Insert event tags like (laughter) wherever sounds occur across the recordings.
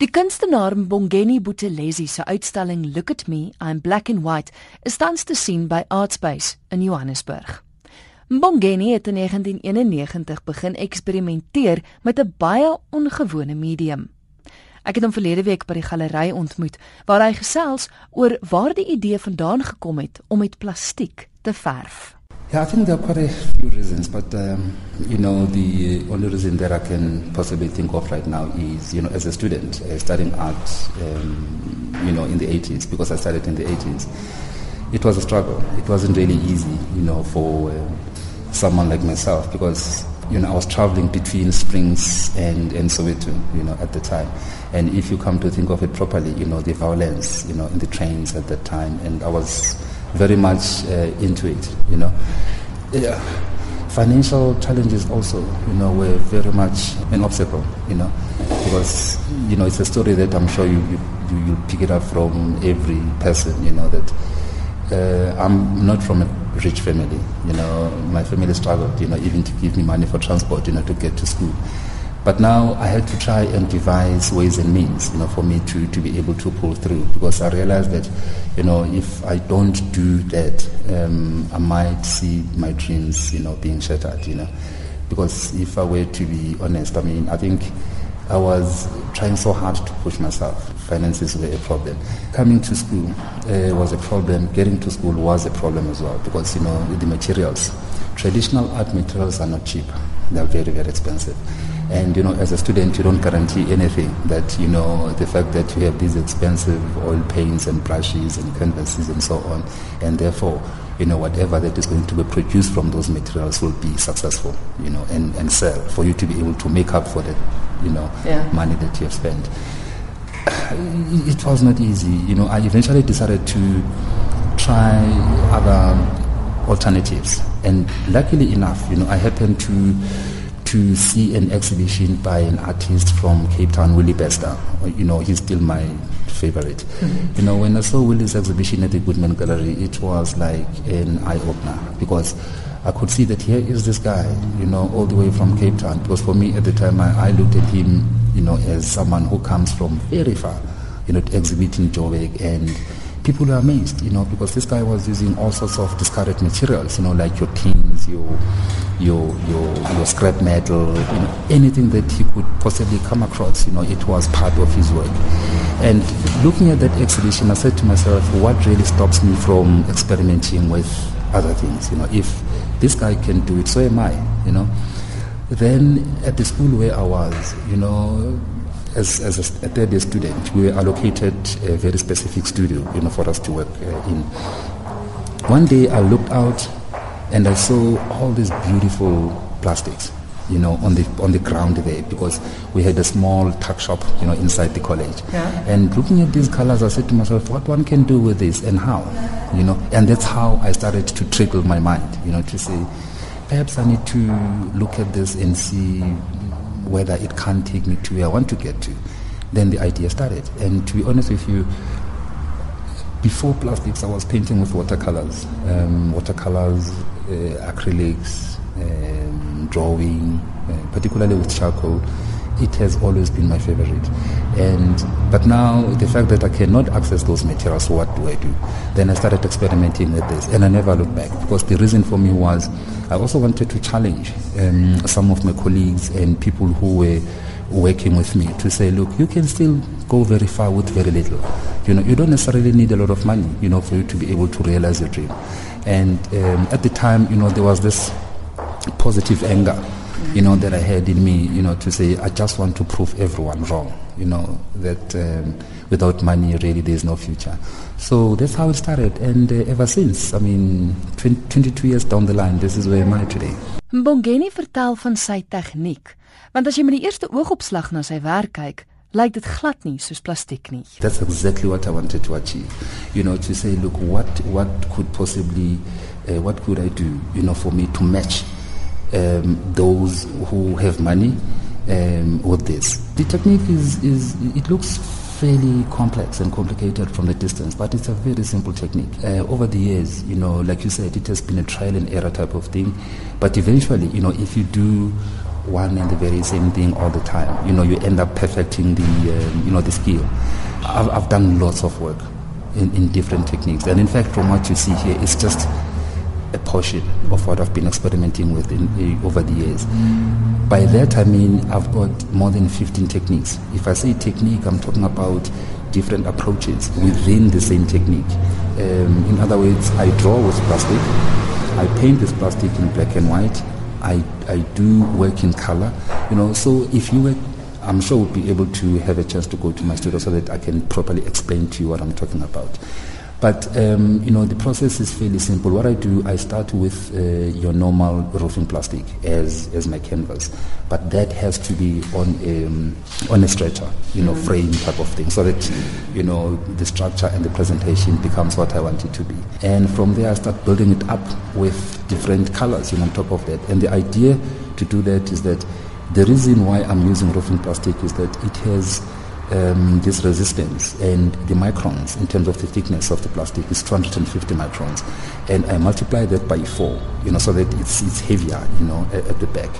Die kunstenaar Mbongeni Buthelezi se uitstalling Look at Me, I'm Black and White is tans te sien by Artspace in Johannesburg. Mbongeni het in 1991 begin eksperimenteer met 'n baie ongewone medium. Ek het hom verlede week by die galery ontmoet waar hy gesels oor waar die idee vandaan gekom het om met plastiek te verf. Yeah, I think there are quite a few reasons, but um, you know, the only reason that I can possibly think of right now is, you know, as a student uh, studying art, um, you know, in the 80s, because I started in the 80s, it was a struggle. It wasn't really easy, you know, for uh, someone like myself, because you know, I was traveling between Springs and, and Soweto, you know, at the time. And if you come to think of it properly, you know, the violence, you know, in the trains at that time, and I was very much uh, into it, you know. Yeah. Financial challenges also, you know, were very much an obstacle, you know, because, you know, it's a story that I'm sure you, you, you pick it up from every person, you know, that uh, I'm not from a rich family, you know, my family struggled, you know, even to give me money for transport, you know, to get to school. But now I had to try and devise ways and means, you know, for me to, to be able to pull through because I realized that, you know, if I don't do that, um, I might see my dreams, you know, being shattered, you know. Because if I were to be honest, I mean, I think I was trying so hard to push myself. Finances were a problem. Coming to school uh, was a problem. Getting to school was a problem as well because, you know, the materials. Traditional art materials are not cheap. They are very, very expensive. And you know, as a student, you don't guarantee anything. That you know, the fact that you have these expensive oil paints and brushes and canvases and so on, and therefore, you know, whatever that is going to be produced from those materials will be successful. You know, and and sell for you to be able to make up for the, you know, Yeah. money that you have spent. It was not easy. You know, I eventually decided to try other alternatives, and luckily enough, you know, I happened to to see an exhibition by an artist from Cape Town, Willie Bester. You know, he's still my favorite. Mm-hmm. You know, when I saw Willie's exhibition at the Goodman Gallery, it was like an eye opener because I could see that here is this guy, you know, all the way from Cape Town. Because for me at the time, I, I looked at him, you know, as someone who comes from very far, you know, to exhibit in Joburg and people were amazed, you know, because this guy was using all sorts of discarded materials, you know, like your tins, your your your your scrap metal, you know, anything that he could possibly come across, you know, it was part of his work. And looking at that exhibition, I said to myself, what really stops me from experimenting with other things? You know, if this guy can do it, so am I, you know. Then at the school where I was, you know, as, as a, a third year student, we were allocated a very specific studio, you know, for us to work uh, in. One day I looked out and I saw all these beautiful plastics, you know, on the on the ground there because we had a small tuck shop, you know, inside the college. Yeah. And looking at these colors, I said to myself, what one can do with this and how, you know. And that's how I started to trickle my mind, you know, to say, perhaps I need to look at this and see whether it can take me to where I want to get to. Then the idea started. And to be honest with you, before plastics, I was painting with watercolors, um, watercolors, uh, acrylics, um, drawing, uh, particularly with charcoal. It has always been my favorite. And but now the fact that I cannot access those materials, what do I do? Then I started experimenting with this, and I never looked back because the reason for me was I also wanted to challenge um, some of my colleagues and people who were working with me to say, look, you can still go very far with very little. You know, you don't necessarily need a lot of money, you know, for you to be able to realize your dream. And um, at the time, you know, there was this positive anger, you know, that I had in me, you know, to say, I just want to prove everyone wrong, you know, that um, without money, really, there's no future. So that's how it started. And uh, ever since, I mean, 20, 22 years down the line, this is where am I today. Mbongeni vertel van sy tegniek, want as jy met die eerste oogopslag na sy werk kyk, lyk dit glad nie soos plastiek nie. That's exactly what I wanted to achieve. You know, to say, look, what what could possibly, uh, what could I do, you know, for me to match um, those who have money um, with this. The technique is, is it looks fairly complex and complicated from the distance, but it's a very simple technique. Uh, over the years, you know, like you said, it has been a trial and error type of thing, but eventually, you know, if you do one and the very same thing all the time. You know, you end up perfecting the, um, you know, the skill. I've, I've done lots of work in, in different techniques. And in fact, from what you see here, it's just a portion of what I've been experimenting with in, uh, over the years. By that, I mean I've got more than 15 techniques. If I say technique, I'm talking about different approaches within the same technique. Um, in other words, I draw with plastic, I paint this plastic in black and white, I, I do work in color, you know, so if you were I'm sure we'll be able to have a chance to go to my studio so that I can properly explain to you what I'm talking about. But um, you know, the process is fairly simple. What I do, I start with uh, your normal roofing plastic as as my canvas, but that has to be on a, um, on a stretcher, you know, mm-hmm. frame type of thing, so that you know the structure and the presentation becomes what I want it to be. And from there, I start building it up with different colors, you know, on top of that. And the idea to do that is that the reason why I'm using roofing plastic is that it has um, this resistance and the microns in terms of the thickness of the plastic is 250 microns. And I multiply that by four you know so that it's, it's heavier you know at, at the back.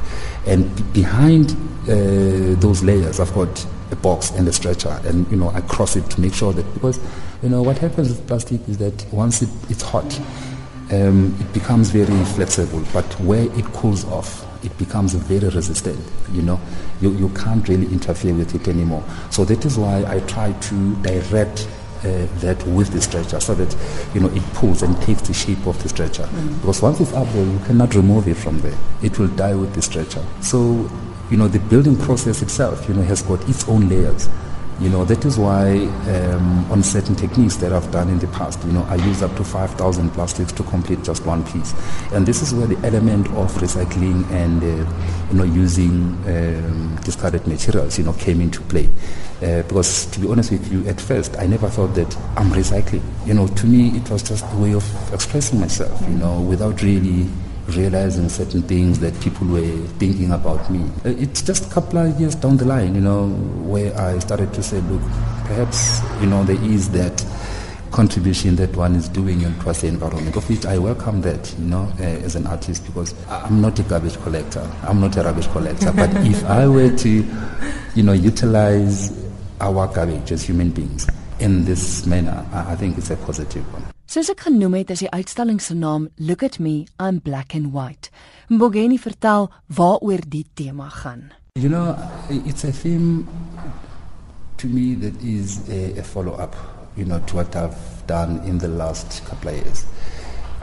And b- behind uh, those layers I've got a box and a stretcher and you know I cross it to make sure that because you know what happens with plastic is that once it, it's hot um, it becomes very flexible. But where it cools off it becomes very resistant, you know. You, you can't really interfere with it anymore. So that is why I try to direct uh, that with the stretcher so that, you know, it pulls and takes the shape of the stretcher. Mm. Because once it's up there, you cannot remove it from there. It will die with the stretcher. So, you know, the building process itself, you know, has got its own layers. You know, that is why um, on certain techniques that I've done in the past, you know, I use up to 5,000 plastics to complete just one piece. And this is where the element of recycling and, uh, you know, using um, discarded materials, you know, came into play. Uh, because to be honest with you, at first, I never thought that I'm recycling. You know, to me, it was just a way of expressing myself, you know, without really realizing certain things that people were thinking about me. Uh, it's just a couple of years down the line, you know, where I started to say, look, perhaps, you know, there is that contribution that one is doing towards the environment, of which I welcome that, you know, uh, as an artist, because I'm not a garbage collector. I'm not a rubbish collector. but (laughs) if I were to, you know, utilize our garbage as human beings in this manner, I, I think it's a positive one. Soos ek genoem het, is die uitstalling se naam Look at Me, I'm Black and White. Mbogeni vertel waaroor die tema gaan. You know, it's a theme to me that is a, a follow-up, you know, to what I've done in the last couple of years.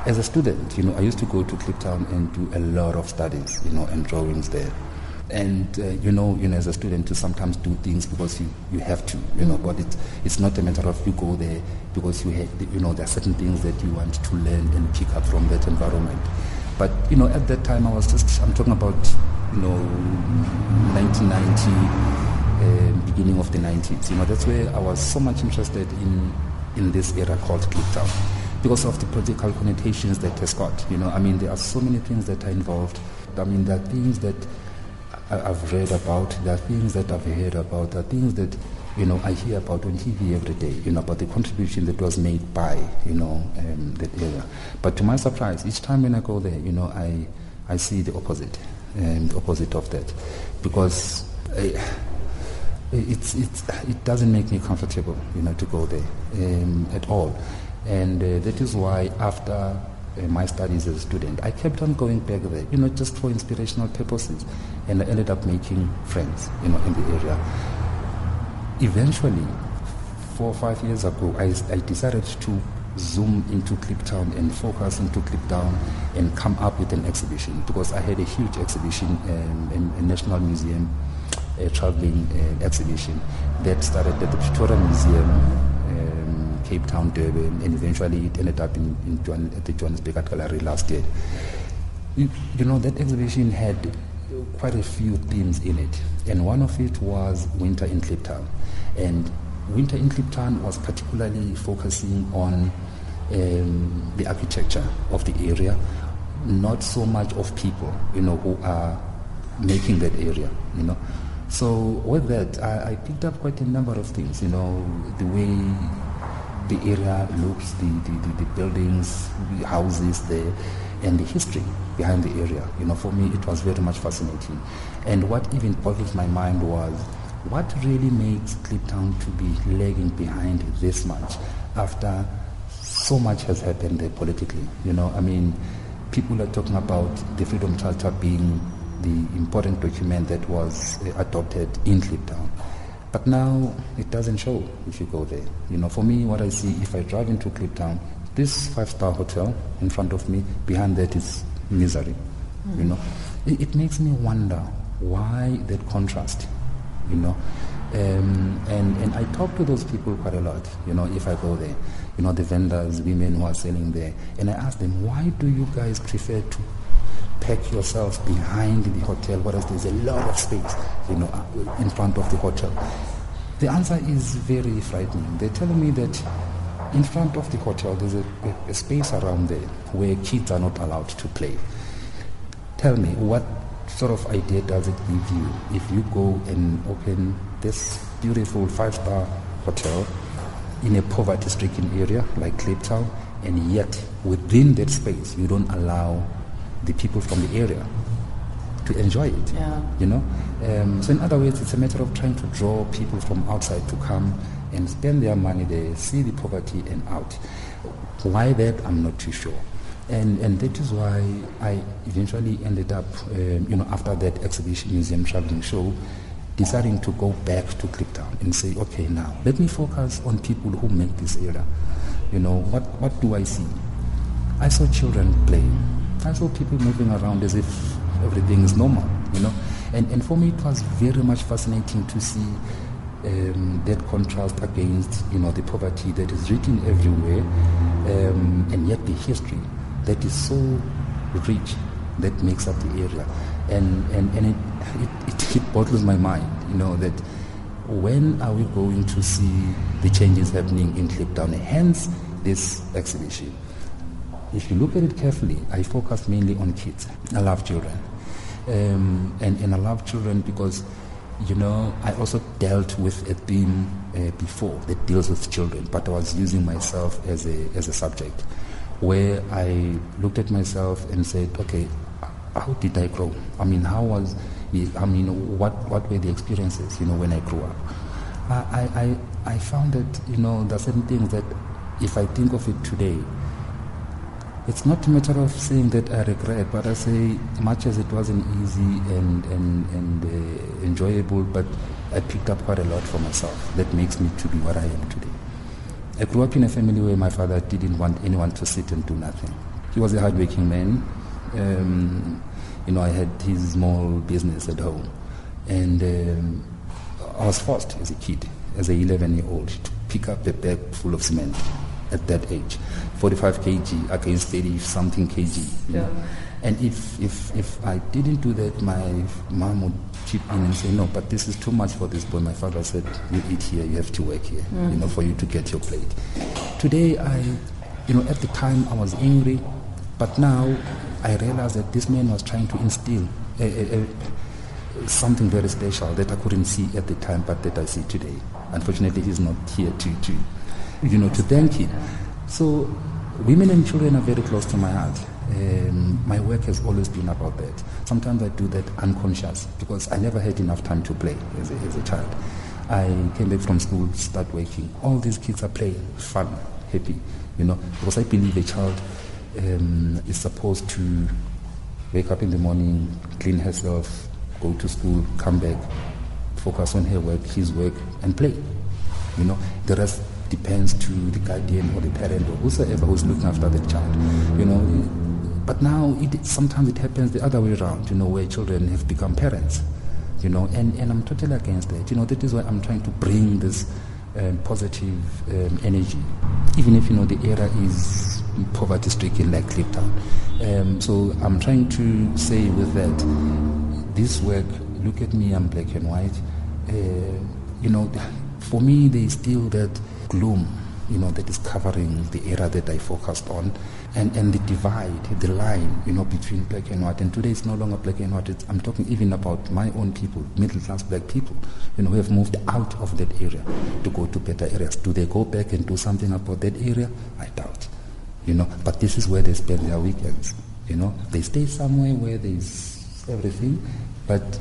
As a student, you know, I used to go to Kliptown and do a lot of studies, you know, and drawings there. And uh, you know, you know, as a student, to sometimes do things because you, you have to, you know. But it, it's not a matter of you go there because you have, you know, there are certain things that you want to learn and pick up from that environment. But you know, at that time, I was just, I'm talking about, you know, 1990, uh, beginning of the 90s. You know, that's where I was so much interested in in this era called Kliptown because of the political connotations that has got. You know, I mean, there are so many things that are involved. I mean, there are things that I've read about, there are things that I've heard about, there are things that, you know, I hear about on TV every day, you know, about the contribution that was made by, you know, um, that area. But to my surprise, each time when I go there, you know, I, I see the opposite, um, the opposite of that. Because I, it's, it's, it doesn't make me comfortable, you know, to go there um, at all. And uh, that is why after my studies as a student, I kept on going back there, you know, just for inspirational purposes. And I ended up making friends, you know, in the area. Eventually, four or five years ago, I, I decided to zoom into Kliptown and focus into Kliptown and come up with an exhibition because I had a huge exhibition um, in a National Museum, a traveling uh, exhibition that started at the Pretoria Museum Cape Town, Durban, and eventually it ended up in, in at the Johannesburg Art Gallery last year. You, you know, that exhibition had quite a few themes in it, and one of it was Winter in Cape Town. And Winter in Cape Town was particularly focusing on um, the architecture of the area, not so much of people, you know, who are making that area, you know. So with that, I, I picked up quite a number of things, you know, the way the area looks, the, the, the, the buildings, the houses there, and the history behind the area. You know, for me, it was very much fascinating. And what even boggles my mind was what really makes Kliptown to be lagging behind this much after so much has happened there politically. You know, I mean, people are talking about the Freedom Charter being the important document that was uh, adopted in Kliptown. But now it doesn't show if you go there. You know, for me, what I see if I drive into Kliptown, this five-star hotel in front of me, behind that is misery. Mm. You know, it, it, makes me wonder why that contrast. You know, um, and and I talk to those people quite a lot. You know, if I go there, you know, the vendors, women who are selling there, and I ask them, why do you guys prefer to pack yourselves behind the hotel, whereas there's a lot of space, you know, uh, in front of the hotel. The answer is very frightening. They're telling me that in front of the hotel there's a, a, a space around there where kids are not allowed to play. Tell me, what sort of idea does it give you if you go and open this beautiful five-star hotel in a poverty-stricken area like Kliptown, and yet within that space you don't allow the people from the area to enjoy it. Yeah. You know, um, so in other words, it's a matter of trying to draw people from outside to come and spend their money there, see the poverty and out. Why that, I'm not too sure. And, and that is why I eventually ended up, um, you know, after that exhibition museum traveling show, deciding to go back to Kliptown and say, okay, now let me focus on people who make this area. You know, what, what do I see? I saw children playing. I saw people moving around as if everything is normal, you know. And, and for me, it was very much fascinating to see um, that contrast against, you know, the poverty that is written everywhere, um, and yet the history that is so rich that makes up the area. And, and, and it, it, it, it boggles my mind, you know, that when are we going to see the changes happening in Kliptown? Hence this exhibition. If you look at it carefully, I focus mainly on kids. I love children. Um, and, and I love children because, you know, I also dealt with a theme uh, before that deals with children, but I was using myself as a, as a subject where I looked at myself and said, okay, how did I grow? I mean, how was, I mean, what, what were the experiences, you know, when I grew up? I, I, I found that, you know, there are certain things that if I think of it today, it's not a matter of saying that I regret, but I say, much as it wasn't easy and, and, and uh, enjoyable, but I picked up quite a lot for myself that makes me to be what I am today. I grew up in a family where my father didn't want anyone to sit and do nothing. He was a hardworking man. Um, you know, I had his small business at home. And um, I was forced as a kid, as a 11 year old, to pick up a bag full of cement at that age 45 kg against 30 something kg. Yeah. And if, if, if I didn't do that, my mom would chip in and say, no, but this is too much for this boy. My father said, you eat here, you have to work here, mm. you know, for you to get your plate. Today, I, you know, at the time I was angry, but now I realize that this man was trying to instill a, a, a, something very special that I couldn't see at the time, but that I see today. Unfortunately, he's not here to, to you know, to thank him. So women and children are very close to my heart. Um, my work has always been about that. Sometimes I do that unconscious because I never had enough time to play as a, as a child. I came back from school, start working. All these kids are playing, fun, happy, you know, because I believe a child um, is supposed to wake up in the morning, clean herself, go to school, come back, focus on her work, his work, and play. You know, the rest depends to the guardian or the parent or whosoever who's looking after the child. You know, but now it, sometimes it happens the other way around. You know, where children have become parents. You know, and, and I'm totally against that. You know, that is why I'm trying to bring this um, positive um, energy, even if you know the area is poverty-stricken like Kliptown. Um, so I'm trying to say with that, this work. Look at me, I'm black and white. Uh, you know, for me, there is still that gloom you know, that is covering the area that I focused on, and, and the divide, the line, you know, between black and white. And today it's no longer black and white. It's, I'm talking even about my own people, middle class black people, you know, who have moved out of that area to go to better areas. Do they go back and do something about that area? I doubt, you know. But this is where they spend their weekends, you know. They stay somewhere where there's everything, but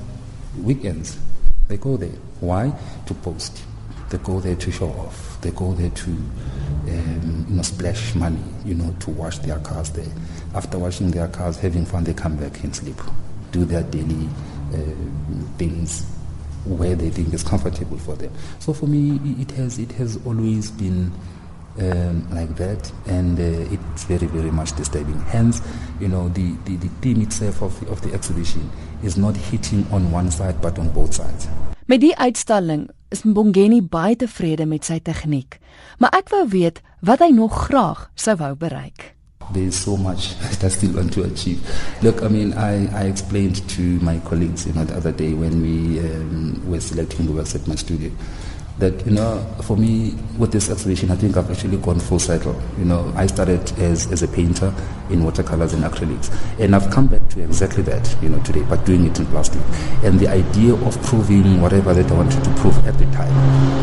weekends they go there. Why? To post. They go there to show off. They go there to, um, you know, splash money, you know, to wash their cars there. After washing their cars, having fun, they come back and sleep, do their daily uh, things where they think is comfortable for them. So for me, it has it has always been um, like that, and uh, it's very very much disturbing. Hence, you know, the, the, the theme itself of the, of the exhibition is not hitting on one side but on both sides. Met die uitstalling is Mbongeni baie tevrede met sy tegniek, maar ek wou weet wat hy nog graag sou wou bereik. There's so much (laughs) that I still want to achieve. Look, I mean, I, I explained to my colleagues, you know, the other day when we um, were selecting the works at my studio that you know for me with this exhibition I think I've actually gone full cycle you know I started as, as a painter in watercolors and acrylics. And I've come back to exactly that you know today but doing it in plastic. And the idea of proving whatever that I wanted to prove at the time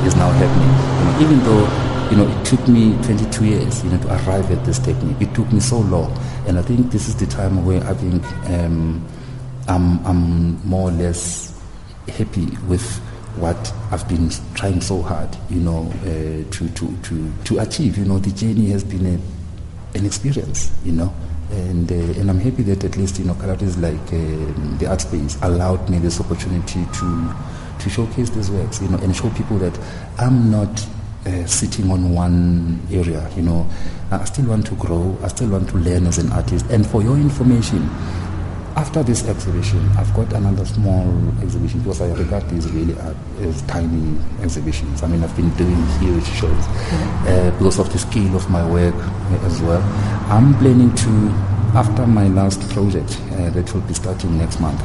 is now happening. You know, even though you know it took me 22 years you know to arrive at this technique it took me so long. And I think this is the time where I think um, I'm, I'm more or less happy with what I've been trying so hard, you know, uh, to, to, to, to achieve. You know, the journey has been a, an experience, you know. And, uh, and I'm happy that at least, you know, characters like uh, the art space allowed me this opportunity to, to showcase these works, you know, and show people that I'm not uh, sitting on one area, you know. I still want to grow, I still want to learn as an artist. And for your information, after this exhibition, I've got another small exhibition because I regard these really as tiny exhibitions. I mean, I've been doing huge shows uh, because of the scale of my work as well. I'm planning to, after my last project uh, that will be starting next month,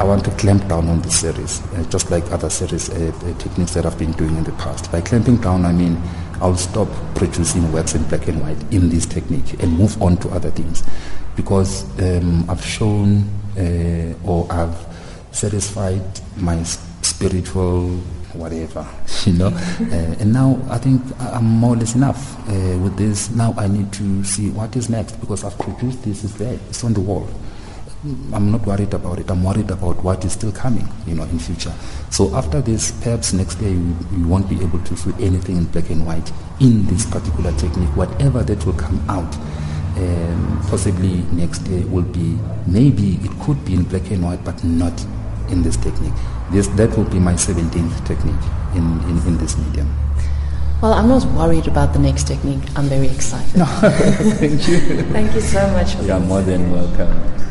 I want to clamp down on this series, uh, just like other series uh, uh, techniques that I've been doing in the past. By clamping down, I mean I'll stop producing works in black and white in this technique and move on to other things because um, I've shown uh, or I've satisfied my spiritual whatever, (laughs) you know. uh, and now I think I'm more or less enough uh, with this. Now I need to see what is next because I've produced this, it's there, it's on the wall. I'm not worried about it. I'm worried about what is still coming, you know, in future. So after this, perhaps next day you, you won't be able to see anything in black and white in this particular technique. Whatever that will come out, um, possibly next year will be maybe it could be in black and white, but not in this technique. This that will be my 17th technique in, in, in this medium. Well, I'm not worried about the next technique. I'm very excited. No, (laughs) thank you. Thank you so much. You're more than welcome.